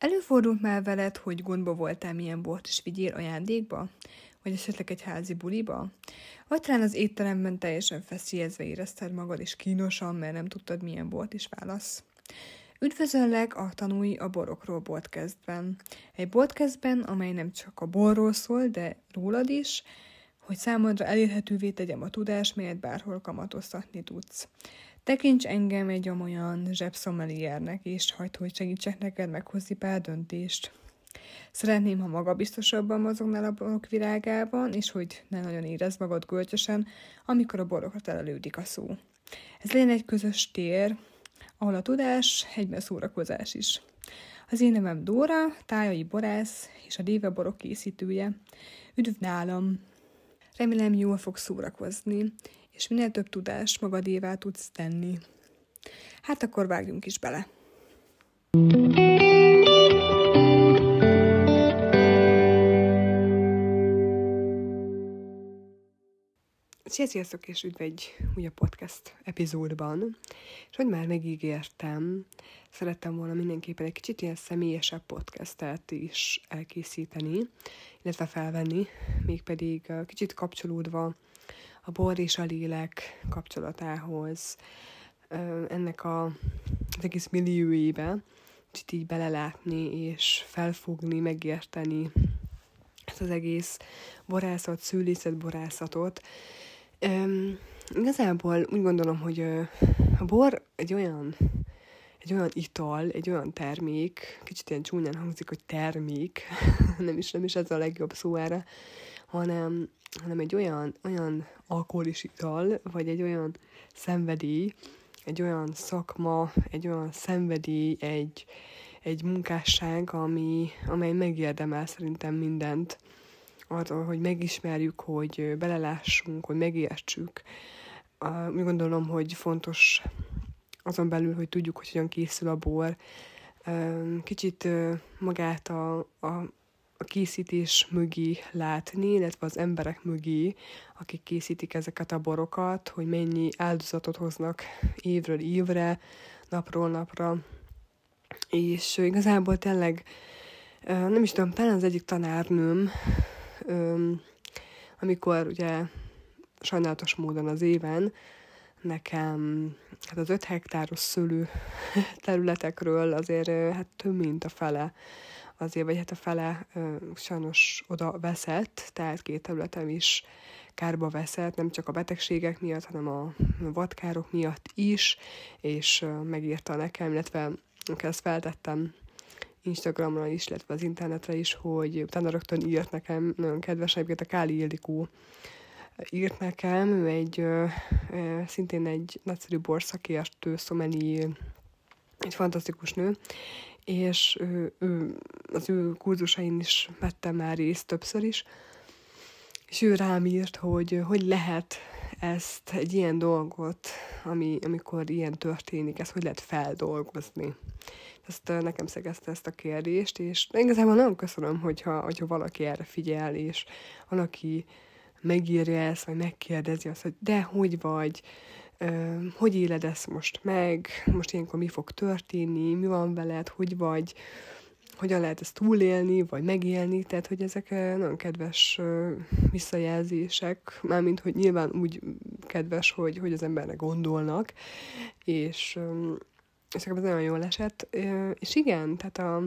Előfordult már veled, hogy gondba voltál, milyen bort is vigyél ajándékba? Vagy esetleg egy házi buliba? Vagy talán az étteremben teljesen feszélyezve érezted magad, és kínosan, mert nem tudtad, milyen bort is válasz? Üdvözöllek a Tanulj a borokról podcastben. Egy podcastben, amely nem csak a borról szól, de rólad is, hogy számodra elérhetővé tegyem a tudást, melyet bárhol kamatoztatni tudsz. Tekints engem egy olyan zsebszomeliernek, és hagyd, hogy segítsek neked meghozni pár döntést. Szeretném, ha magabiztosabban mozognál a borok virágában, és hogy ne nagyon érezd magad gölcsösen, amikor a borokra telelődik a szó. Ez legyen egy közös tér, ahol a tudás egyben szórakozás is. Az én nevem Dóra, tájai borász és a Déve borok készítője. Üdv nálam! Remélem jól fog szórakozni, és minél több tudást magadévá tudsz tenni. Hát akkor vágjunk is bele. Sziasztok, és üdv egy újabb podcast epizódban. És hogy már megígértem, szerettem volna mindenképpen egy kicsit ilyen személyesebb podcastet is elkészíteni, illetve felvenni, mégpedig kicsit kapcsolódva a bor és a lélek kapcsolatához, ennek a, az egész millióébe, kicsit így belelátni és felfogni, megérteni ezt az egész borászat, szőlészet borászatot. Üm, igazából úgy gondolom, hogy a bor egy olyan egy olyan ital, egy olyan termék, kicsit ilyen csúnyán hangzik, hogy termék, nem is, nem is ez a legjobb szó erre, hanem, hanem egy olyan, olyan alkoholis ital, vagy egy olyan szenvedély, egy olyan szakma, egy olyan szenvedély, egy, egy munkásság, ami, amely megérdemel szerintem mindent arról, hogy megismerjük, hogy belelássunk, hogy megértsük. Úgy gondolom, hogy fontos azon belül, hogy tudjuk, hogy hogyan készül a bor. Kicsit magát a, a a készítés mögé látni, illetve az emberek mögé, akik készítik ezeket a borokat, hogy mennyi áldozatot hoznak évről évre, napról napra. És igazából tényleg, nem is tudom, talán az egyik tanárnőm, amikor ugye sajnálatos módon az éven nekem hát az öt hektáros szőlő területekről azért hát több mint a fele azért, vagy hát a fele sajnos oda veszett, tehát két területem is kárba veszett, nem csak a betegségek miatt, hanem a vadkárok miatt is, és megírta nekem, illetve ezt feltettem Instagramra is, illetve az internetre is, hogy utána rögtön írt nekem, nagyon kedves, egyébként a Káli Ildikó írt nekem, egy szintén egy nagyszerű borszakértő, szomeli, egy fantasztikus nő, és ő, ő, az ő kurzusain is vettem már részt többször is, és ő rám írt, hogy hogy lehet ezt, egy ilyen dolgot, ami, amikor ilyen történik, ezt hogy lehet feldolgozni. Ezt nekem szegezte ezt a kérdést, és igazából nagyon köszönöm, hogyha, hogyha valaki erre figyel, és valaki megírja ezt, vagy megkérdezi azt, hogy de hogy vagy, hogy éled ezt most meg, most ilyenkor mi fog történni, mi van veled, hogy vagy, hogyan lehet ezt túlélni, vagy megélni, tehát hogy ezek nagyon kedves visszajelzések, mármint, hogy nyilván úgy kedves, hogy, hogy az embernek gondolnak, és, és ez nagyon jól esett. És igen, tehát a,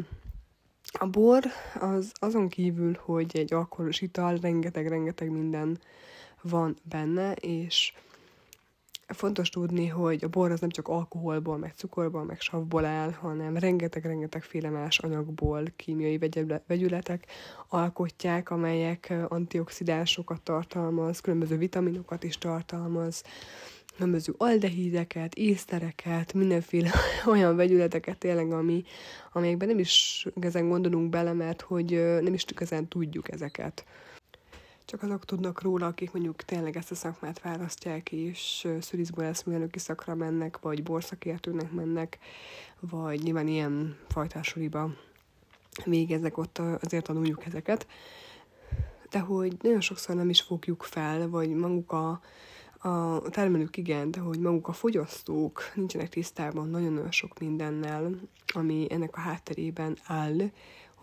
a bor az azon kívül, hogy egy alkoholos ital, rengeteg-rengeteg minden van benne, és fontos tudni, hogy a bor az nem csak alkoholból, meg cukorból, meg savból áll, hanem rengeteg-rengeteg más anyagból, kémiai vegyületek alkotják, amelyek antioxidánsokat tartalmaz, különböző vitaminokat is tartalmaz, különböző aldehídeket, észtereket, mindenféle olyan vegyületeket tényleg, ami, amelyekben nem is igazán gondolunk bele, mert hogy nem is igazán tudjuk ezeket csak azok tudnak róla, akik mondjuk tényleg ezt a szakmát választják, és szülizborászműelnöki szakra mennek, vagy borszakértőnek mennek, vagy nyilván ilyen fajtásuliba végeznek, ott azért tanuljuk ezeket. De hogy nagyon sokszor nem is fogjuk fel, vagy maguk a, a termelők igen, de hogy maguk a fogyasztók nincsenek tisztában nagyon-nagyon sok mindennel, ami ennek a hátterében áll,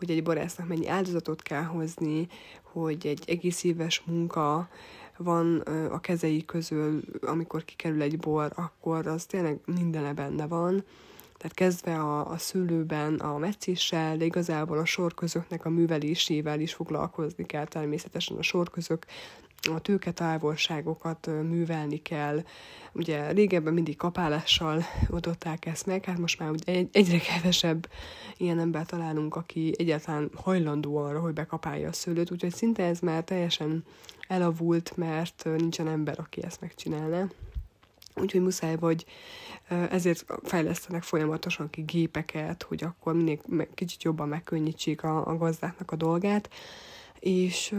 hogy egy borásznak mennyi áldozatot kell hozni, hogy egy egész éves munka van a kezei közül, amikor kikerül egy bor, akkor az tényleg mindene benne van. Tehát kezdve a, a szőlőben, a meccéssel, de igazából a sorközöknek a művelésével is foglalkozni kell természetesen a sorközök a tőke távolságokat művelni kell. Ugye régebben mindig kapálással oldották ezt meg, hát most már egy, egyre kevesebb ilyen ember találunk, aki egyáltalán hajlandó arra, hogy bekapálja a szőlőt, úgyhogy szinte ez már teljesen elavult, mert nincsen ember, aki ezt megcsinálna. Úgyhogy muszáj vagy, ezért fejlesztenek folyamatosan ki gépeket, hogy akkor minél kicsit jobban megkönnyítsék a, a gazdáknak a dolgát. És,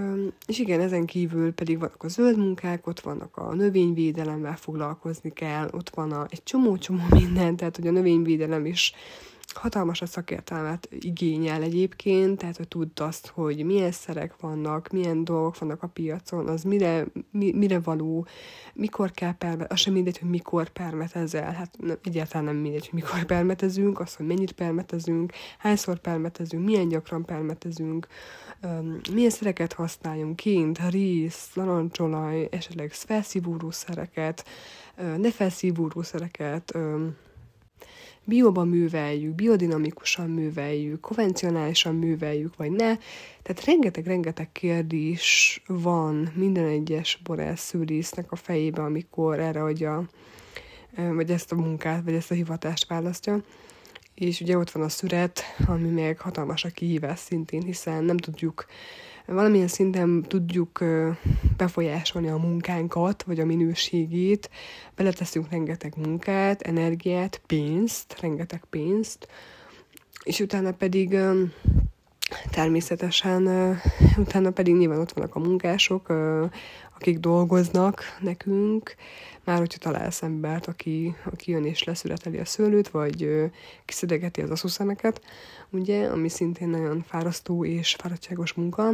és igen, ezen kívül pedig vannak a zöld munkák, ott vannak a növényvédelemmel foglalkozni kell, ott van a, egy csomó-csomó minden, tehát hogy a növényvédelem is hatalmas a szakértelmet igényel egyébként, tehát hogy tudd azt, hogy milyen szerek vannak, milyen dolgok vannak a piacon, az mire, mi, mire való, mikor kell permet, az sem mindegy, hogy mikor permetezel, hát nem, egyáltalán nem mindegy, hogy mikor permetezünk, az, hogy mennyit permetezünk, hányszor permetezünk, milyen gyakran permetezünk, um, milyen szereket használjunk, kint, ríz, narancsolaj, esetleg felszívódó szereket, uh, ne felszívódó szereket, um, bióban műveljük, biodinamikusan műveljük, konvencionálisan műveljük, vagy ne. Tehát rengeteg-rengeteg kérdés van minden egyes borász szűrésznek a fejébe, amikor erre adja, vagy ezt a munkát, vagy ezt a hivatást választja. És ugye ott van a szüret, ami még hatalmas a kihívás szintén, hiszen nem tudjuk valamilyen szinten tudjuk befolyásolni a munkánkat, vagy a minőségét, beleteszünk rengeteg munkát, energiát, pénzt, rengeteg pénzt, és utána pedig természetesen, utána pedig nyilván ott vannak a munkások, akik dolgoznak nekünk, már hogyha találsz embert, aki, aki jön és leszületeli a szőlőt, vagy kiszedegeti az aszúszemeket, ugye, ami szintén nagyon fárasztó és fáradtságos munka,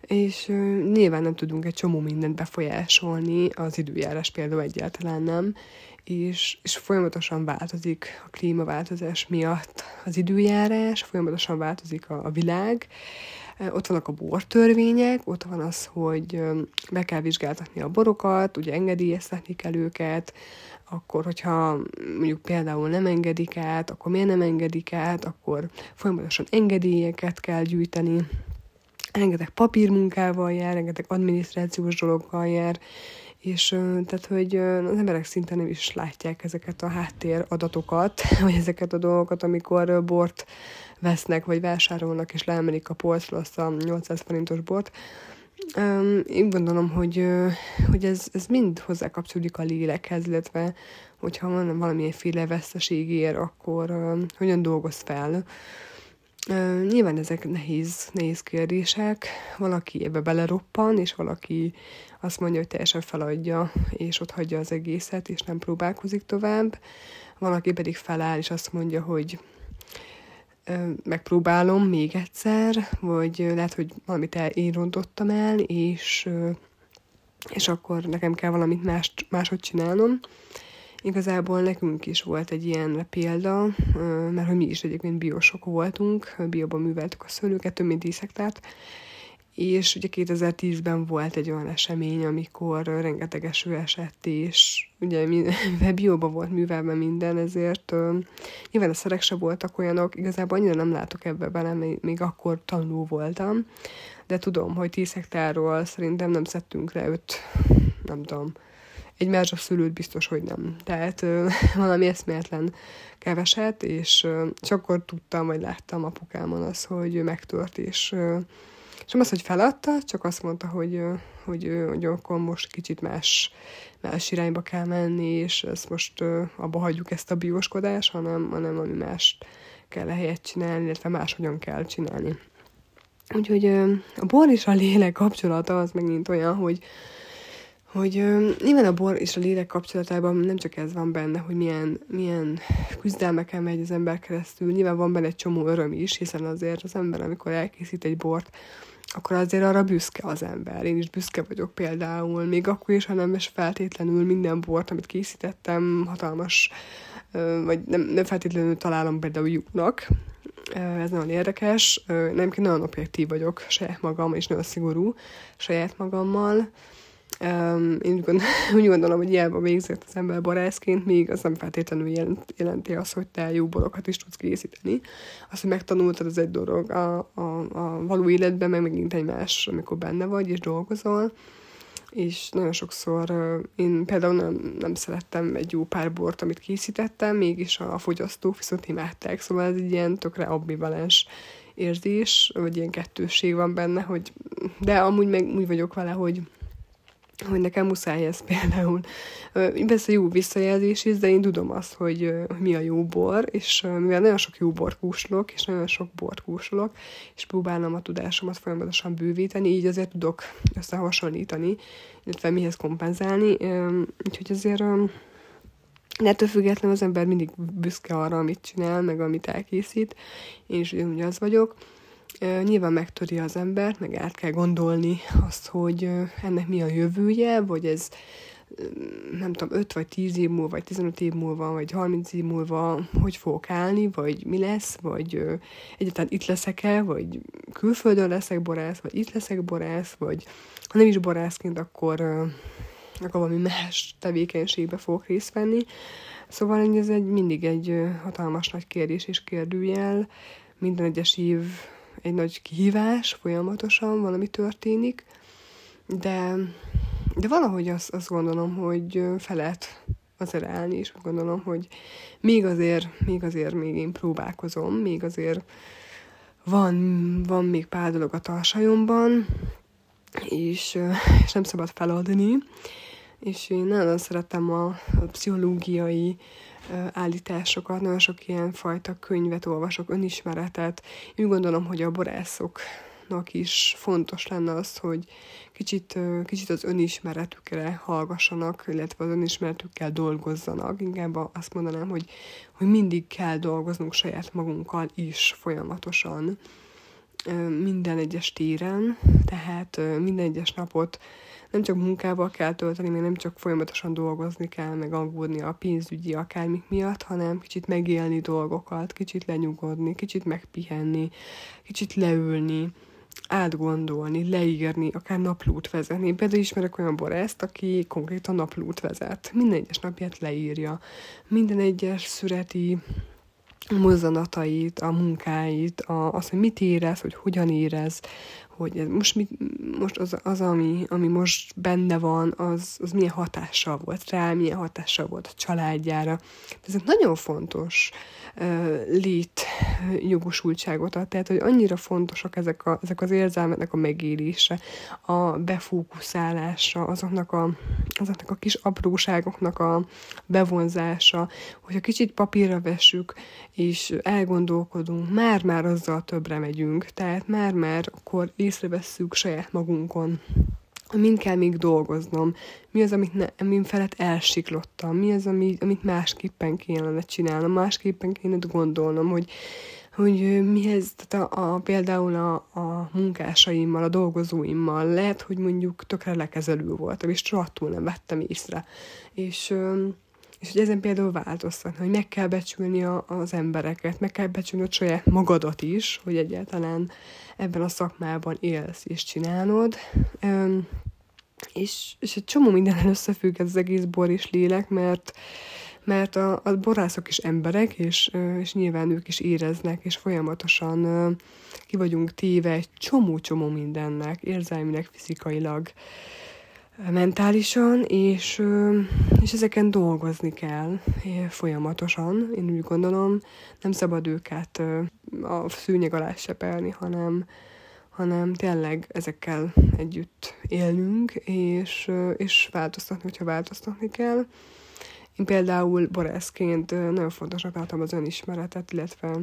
és nyilván nem tudunk egy csomó mindent befolyásolni, az időjárás például egyáltalán nem, és, és folyamatosan változik a klímaváltozás miatt az időjárás, folyamatosan változik a, a világ, ott vannak a bortörvények, ott van az, hogy be kell vizsgáltatni a borokat, ugye engedélyeztetni kell őket, akkor, hogyha mondjuk például nem engedik át, akkor miért nem engedik át, akkor folyamatosan engedélyeket kell gyűjteni, rengeteg papírmunkával jár, rengeteg adminisztrációs dologgal jár, és tehát, hogy az emberek szinte nem is látják ezeket a háttér adatokat, vagy ezeket a dolgokat, amikor bort vesznek, vagy vásárolnak, és leemelik a polcra azt a 800 forintos bort. Én gondolom, hogy, hogy ez, ez mind hozzá kapcsolódik a lélekhez, illetve hogyha van valamilyenféle veszteség ér, akkor hogyan dolgoz fel. Nyilván ezek nehéz, nehéz kérdések. Valaki ebbe beleroppan, és valaki azt mondja, hogy teljesen feladja, és ott hagyja az egészet, és nem próbálkozik tovább. Valaki pedig feláll, és azt mondja, hogy megpróbálom még egyszer, vagy lehet, hogy valamit el, én rontottam el, és, és akkor nekem kell valamit más, máshogy csinálnom. Igazából nekünk is volt egy ilyen példa, mert hogy mi is egyébként biosok voltunk, bioban műveltük a szőlőket, több mint 10 hektárt, és ugye 2010-ben volt egy olyan esemény, amikor rengeteg eső esett, és ugye mivel bióban volt művelve minden, ezért uh, nyilván a szerek se voltak olyanok, igazából annyira nem látok ebbe bele, még, akkor tanuló voltam, de tudom, hogy 10 hektárról szerintem nem szedtünk le 5, nem tudom, egy merzsa szülőt biztos, hogy nem. Tehát uh, valami eszméletlen keveset, és uh, csak akkor tudtam, vagy láttam apukámon az, hogy megtört, és és nem az, hogy feladta, csak azt mondta, hogy, hogy, hogy akkor most kicsit más, más irányba kell menni, és ezt most abba hagyjuk ezt a bioskodást, hanem, hanem valami más kell helyet csinálni, illetve máshogyan kell csinálni. Úgyhogy a bor és a lélek kapcsolata az megint olyan, hogy, hogy nyilván a bor és a lélek kapcsolatában nem csak ez van benne, hogy milyen, milyen küzdelmeken megy az ember keresztül, nyilván van benne egy csomó öröm is, hiszen azért az ember, amikor elkészít egy bort, akkor azért arra büszke az ember. Én is büszke vagyok például, még akkor is, ha nem is feltétlenül minden bort, amit készítettem, hatalmas, vagy nem, nem feltétlenül találom például jónak. Ez nagyon érdekes. Nem nagyon objektív vagyok saját magam, és nagyon szigorú saját magammal Um, én úgy gondolom, úgy gondolom, hogy ilyenben végzett az ember barászként, még az nem feltétlenül jelent, jelenti azt, hogy te jó borokat is tudsz készíteni. Azt, hogy megtanultad, az egy dolog. A, a, a való életben meg megint egy más, amikor benne vagy és dolgozol. És nagyon sokszor én például nem, nem szerettem egy jó pár bort, amit készítettem, mégis a fogyasztók viszont imádták, szóval ez egy ilyen tökre ambivalens érzés, vagy ilyen kettőség van benne, hogy de amúgy meg úgy vagyok vele, hogy hogy nekem muszáj ez például. Persze jó visszajelzés is, de én tudom azt, hogy mi a jó bor, és mivel nagyon sok jó bort kúslok, és nagyon sok bort kúslok, és próbálom a tudásomat folyamatosan bővíteni, így azért tudok összehasonlítani, illetve mihez kompenzálni. Úgyhogy azért de ettől függetlenül az ember mindig büszke arra, amit csinál, meg amit elkészít. Én is ugye az vagyok nyilván megtöri az embert, meg át kell gondolni azt, hogy ennek mi a jövője, vagy ez nem tudom, 5 vagy 10 év múlva, vagy 15 év múlva, vagy 30 év múlva hogy fogok állni, vagy mi lesz, vagy egyáltalán itt leszek-e, vagy külföldön leszek borász, vagy itt leszek borász, vagy ha nem is borászként, akkor, akkor valami más tevékenységbe fogok részt venni. Szóval ez egy mindig egy hatalmas nagy kérdés és kérdőjel. Minden egyes év egy nagy kihívás, folyamatosan valami történik, de, de valahogy azt, azt gondolom, hogy felett azért állni, és gondolom, hogy még azért, még azért még én próbálkozom, még azért van, van még pár dolog a tarsajomban, és, és nem szabad feladni, és én nagyon szeretem a, a pszichológiai állításokat, nagyon sok ilyen fajta könyvet olvasok, önismeretet. Én gondolom, hogy a borászoknak is fontos lenne az, hogy kicsit, kicsit az önismeretükre hallgassanak, illetve az önismeretükkel dolgozzanak. Inkább azt mondanám, hogy, hogy mindig kell dolgoznunk saját magunkkal is folyamatosan minden egyes téren, tehát minden egyes napot nem csak munkával kell tölteni, még nem csak folyamatosan dolgozni kell, meg aggódni a pénzügyi akármik miatt, hanem kicsit megélni dolgokat, kicsit lenyugodni, kicsit megpihenni, kicsit leülni, átgondolni, leírni, akár naplót vezetni. Például ismerek olyan borászt, aki konkrétan naplót vezet. Minden egyes napját leírja. Minden egyes szüreti mozzanatait, a munkáit, a, azt, hogy mit érez, hogy hogyan érez, hogy ez most, mit, most az, az ami, ami most benne van, az, az milyen hatással volt rá, milyen hatással volt a családjára. Ezek nagyon fontos uh, lét jogosultságot ad, tehát hogy annyira fontosak ezek, a, ezek az érzelmeknek a megélése, a befókuszálása, azoknak a, azoknak a kis apróságoknak a bevonzása, hogyha kicsit papírra vessük, és elgondolkodunk, már-már azzal többre megyünk, tehát már-már akkor észrevesszük saját magunkon, mind kell még dolgoznom, mi az, amit ne, amin felett elsiklottam, mi az, ami, amit másképpen kéne csinálnom, másképpen kéne gondolnom, hogy, hogy mihez, tehát a, a, például a, a munkásaimmal, a dolgozóimmal lehet, hogy mondjuk tökre lekezelő voltam, és rohadtul nem vettem észre. És és hogy ezen például változtatni, hogy meg kell becsülni a, az embereket, meg kell becsülni a saját magadat is, hogy egyáltalán ebben a szakmában élsz és csinálod. Üm, és, és egy csomó minden összefügg ez az egész bor és lélek, mert mert a, a borászok is emberek, és, és nyilván ők is éreznek, és folyamatosan ki vagyunk téve egy csomó-csomó mindennek, érzelmileg, fizikailag mentálisan, és, és ezeken dolgozni kell folyamatosan, én úgy gondolom, nem szabad őket a szűnyeg alá sepelni, hanem, hanem tényleg ezekkel együtt élnünk, és, és változtatni, hogyha változtatni kell. Én például borászként nagyon fontosnak tartom az önismeretet, illetve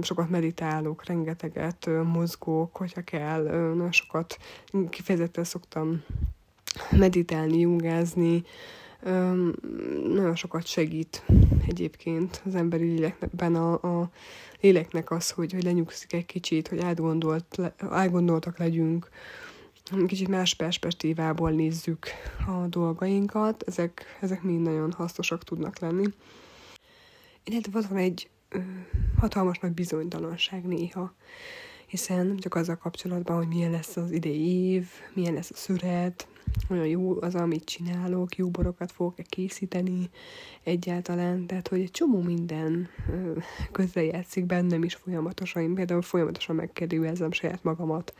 sokat meditálok, rengeteget mozgok, hogyha kell, nagyon sokat kifejezetten szoktam meditálni, jogázni, nagyon sokat segít egyébként az emberi lélekben a, a léleknek az, hogy, hogy lenyugszik egy kicsit, hogy átgondolt, átgondoltak legyünk, kicsit más perspektívából nézzük a dolgainkat, ezek, ezek mind nagyon hasznosak tudnak lenni. Illetve van egy ö, hatalmas nagy bizonytalanság néha, hiszen csak azzal kapcsolatban, hogy milyen lesz az idei év, milyen lesz a szüret, olyan jó az, amit csinálok, jó borokat fogok-e készíteni egyáltalán, tehát hogy egy csomó minden közrejátszik bennem is folyamatosan, én például folyamatosan megkérdőjelezem saját magamat,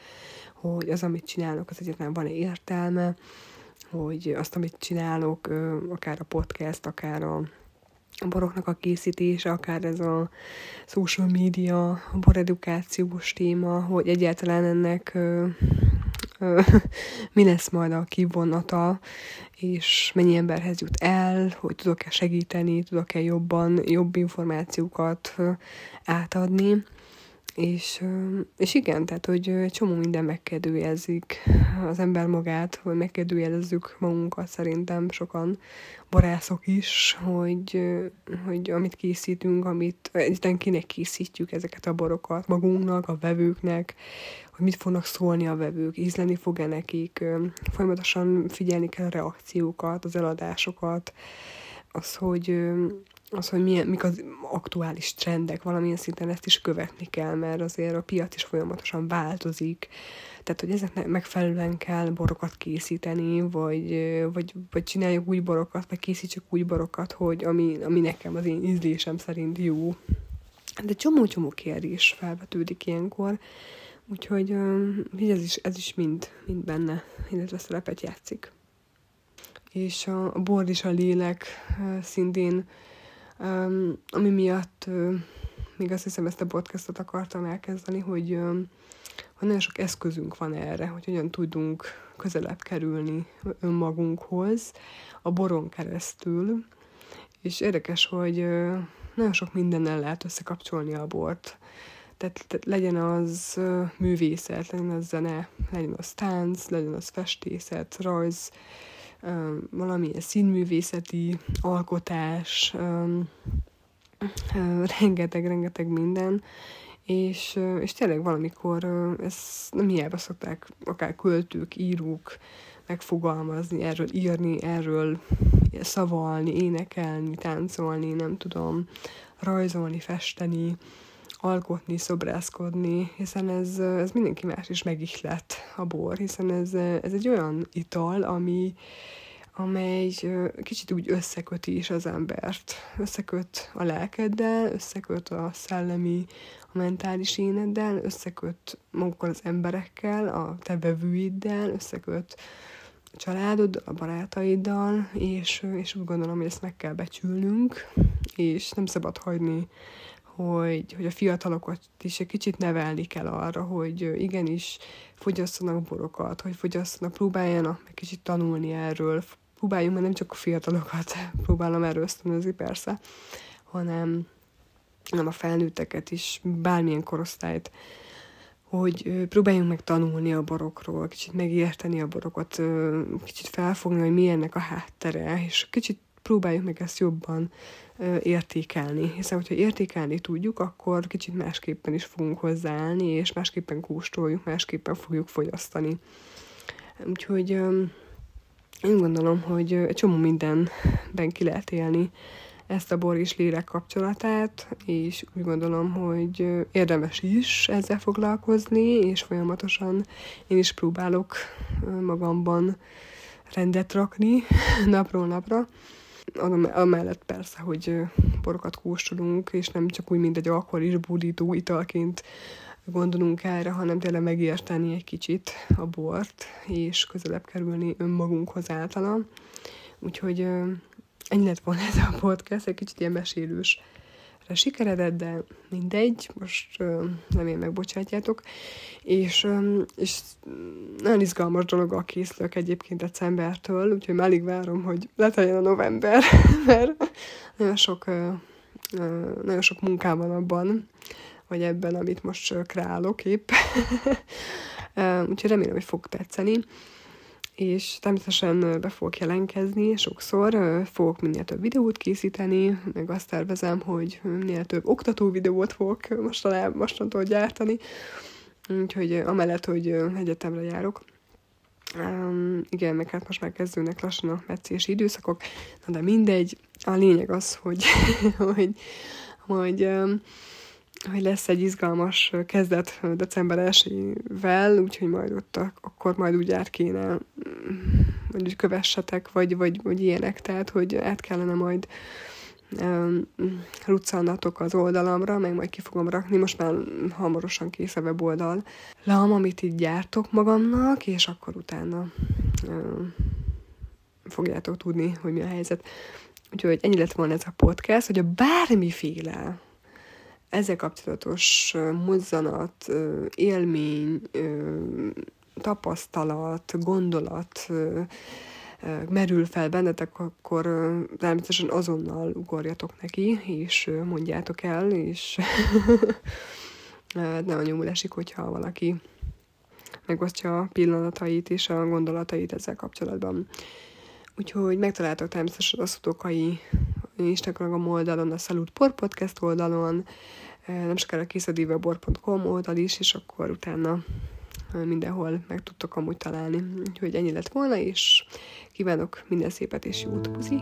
hogy az, amit csinálok, az egyáltalán van-e értelme, hogy azt, amit csinálok, akár a podcast, akár a boroknak a készítése, akár ez a social media, a boredukációs téma, hogy egyáltalán ennek mi lesz majd a kivonata, és mennyi emberhez jut el, hogy tudok-e segíteni, tudok-e jobban, jobb információkat átadni. És, és igen, tehát, hogy csomó minden megkérdőjelezik az ember magát, hogy megkérdőjelezzük magunkat szerintem sokan borászok is, hogy, hogy amit készítünk, amit egyetlen kinek készítjük ezeket a borokat, magunknak, a vevőknek, hogy mit fognak szólni a vevők, ízleni fog-e nekik, folyamatosan figyelni kell a reakciókat, az eladásokat, az, hogy az, hogy milyen, mik az aktuális trendek, valamilyen szinten ezt is követni kell, mert azért a piac is folyamatosan változik, tehát, hogy ezeknek megfelelően kell borokat készíteni, vagy, vagy, vagy csináljuk úgy borokat, vagy készítsük úgy borokat, hogy ami, ami nekem az én ízlésem szerint jó. De csomó-csomó kérdés felvetődik ilyenkor, úgyhogy ez is, ez is mind, mind benne, illetve szerepet játszik. És a, a bor is a lélek szintén Um, ami miatt uh, még azt hiszem ezt a podcastot akartam elkezdeni, hogy, um, hogy nagyon sok eszközünk van erre, hogy hogyan tudunk közelebb kerülni önmagunkhoz a boron keresztül. És érdekes, hogy uh, nagyon sok mindennel lehet összekapcsolni a bort. Tehát, tehát legyen az uh, művészet, legyen az zene, legyen az tánc, legyen az festészet, rajz, valamilyen színművészeti alkotás, rengeteg-rengeteg minden, és, és tényleg valamikor ezt nem hiába szokták akár költők, írók megfogalmazni, erről írni, erről szavalni, énekelni, táncolni, nem tudom, rajzolni, festeni, alkotni, szobrászkodni, hiszen ez, ez mindenki más is megihlet a bor, hiszen ez, ez egy olyan ital, ami, amely kicsit úgy összeköti is az embert. Összeköt a lelkeddel, összeköt a szellemi, a mentális éneddel, összeköt magukkal az emberekkel, a te bevőiddel, összeköt a családod, a barátaiddal, és, és úgy gondolom, hogy ezt meg kell becsülnünk, és nem szabad hagyni hogy, hogy a fiatalokat is egy kicsit nevelni kell arra, hogy igenis fogyasszanak borokat, hogy fogyasszanak, próbáljanak meg kicsit tanulni erről, próbáljunk, mert nem csak a fiatalokat próbálom erről ösztönözni persze, hanem, hanem a felnőtteket is, bármilyen korosztályt, hogy próbáljunk meg tanulni a borokról, kicsit megérteni a borokat, kicsit felfogni, hogy milyennek a háttere, és kicsit próbáljuk meg ezt jobban értékelni, hiszen hogyha értékelni tudjuk, akkor kicsit másképpen is fogunk hozzáállni, és másképpen kóstoljuk, másképpen fogjuk fogyasztani. Úgyhogy én gondolom, hogy egy csomó mindenben ki lehet élni ezt a bor és lélek kapcsolatát, és úgy gondolom, hogy érdemes is ezzel foglalkozni, és folyamatosan én is próbálok magamban rendet rakni napról napra, amellett persze, hogy borokat kóstolunk, és nem csak úgy, mint egy alkoholis búdító italként gondolunk erre, hanem tényleg megérteni egy kicsit a bort, és közelebb kerülni önmagunkhoz általa. Úgyhogy ennyi lett volna ez a podcast, egy kicsit ilyen mesélős sikeredett, de mindegy, most nem én megbocsátjátok. És, és nagyon izgalmas dologgal készülök egyébként decembertől, úgyhogy már alig várom, hogy leteljen a november, mert nagyon sok, nagyon sok munkám van abban, vagy ebben, amit most kreálok épp. Úgyhogy remélem, hogy fog tetszeni. És természetesen be fogok jelentkezni sokszor, fogok minél több videót készíteni, meg azt tervezem, hogy minél több oktató videót fogok mostanában, mostantól gyártani, úgyhogy amellett, hogy egyetemre járok, Um, igen, meg hát most már kezdődnek lassan a meccési időszakok, na de mindegy, a lényeg az, hogy, hogy, hogy, um, hogy lesz egy izgalmas kezdet december 1-vel, úgyhogy majd ott akkor majd úgy át kéne, hogy kövessetek, vagy, vagy, vagy ilyenek, tehát hogy át kellene majd ruccannatok az oldalamra, meg majd ki fogom rakni, most már hamarosan kész a weboldal. Lam, amit így gyártok magamnak, és akkor utána fogjátok tudni, hogy mi a helyzet. Úgyhogy ennyi lett volna ez a podcast, hogy a bármiféle ezzel kapcsolatos mozzanat, élmény, tapasztalat, gondolat, merül fel bennetek, akkor természetesen azonnal ugorjatok neki, és mondjátok el, és nem nyomul esik, hogyha valaki megosztja a pillanatait és a gondolatait ezzel kapcsolatban. Úgyhogy megtaláltok természetesen az utókai Instagram oldalon, a Salut Por Podcast oldalon, nem sokára kész a divabor.com oldal is, és akkor utána mindenhol meg tudtok amúgy találni. Úgyhogy ennyi lett volna, és kívánok minden szépet és jót, puzi!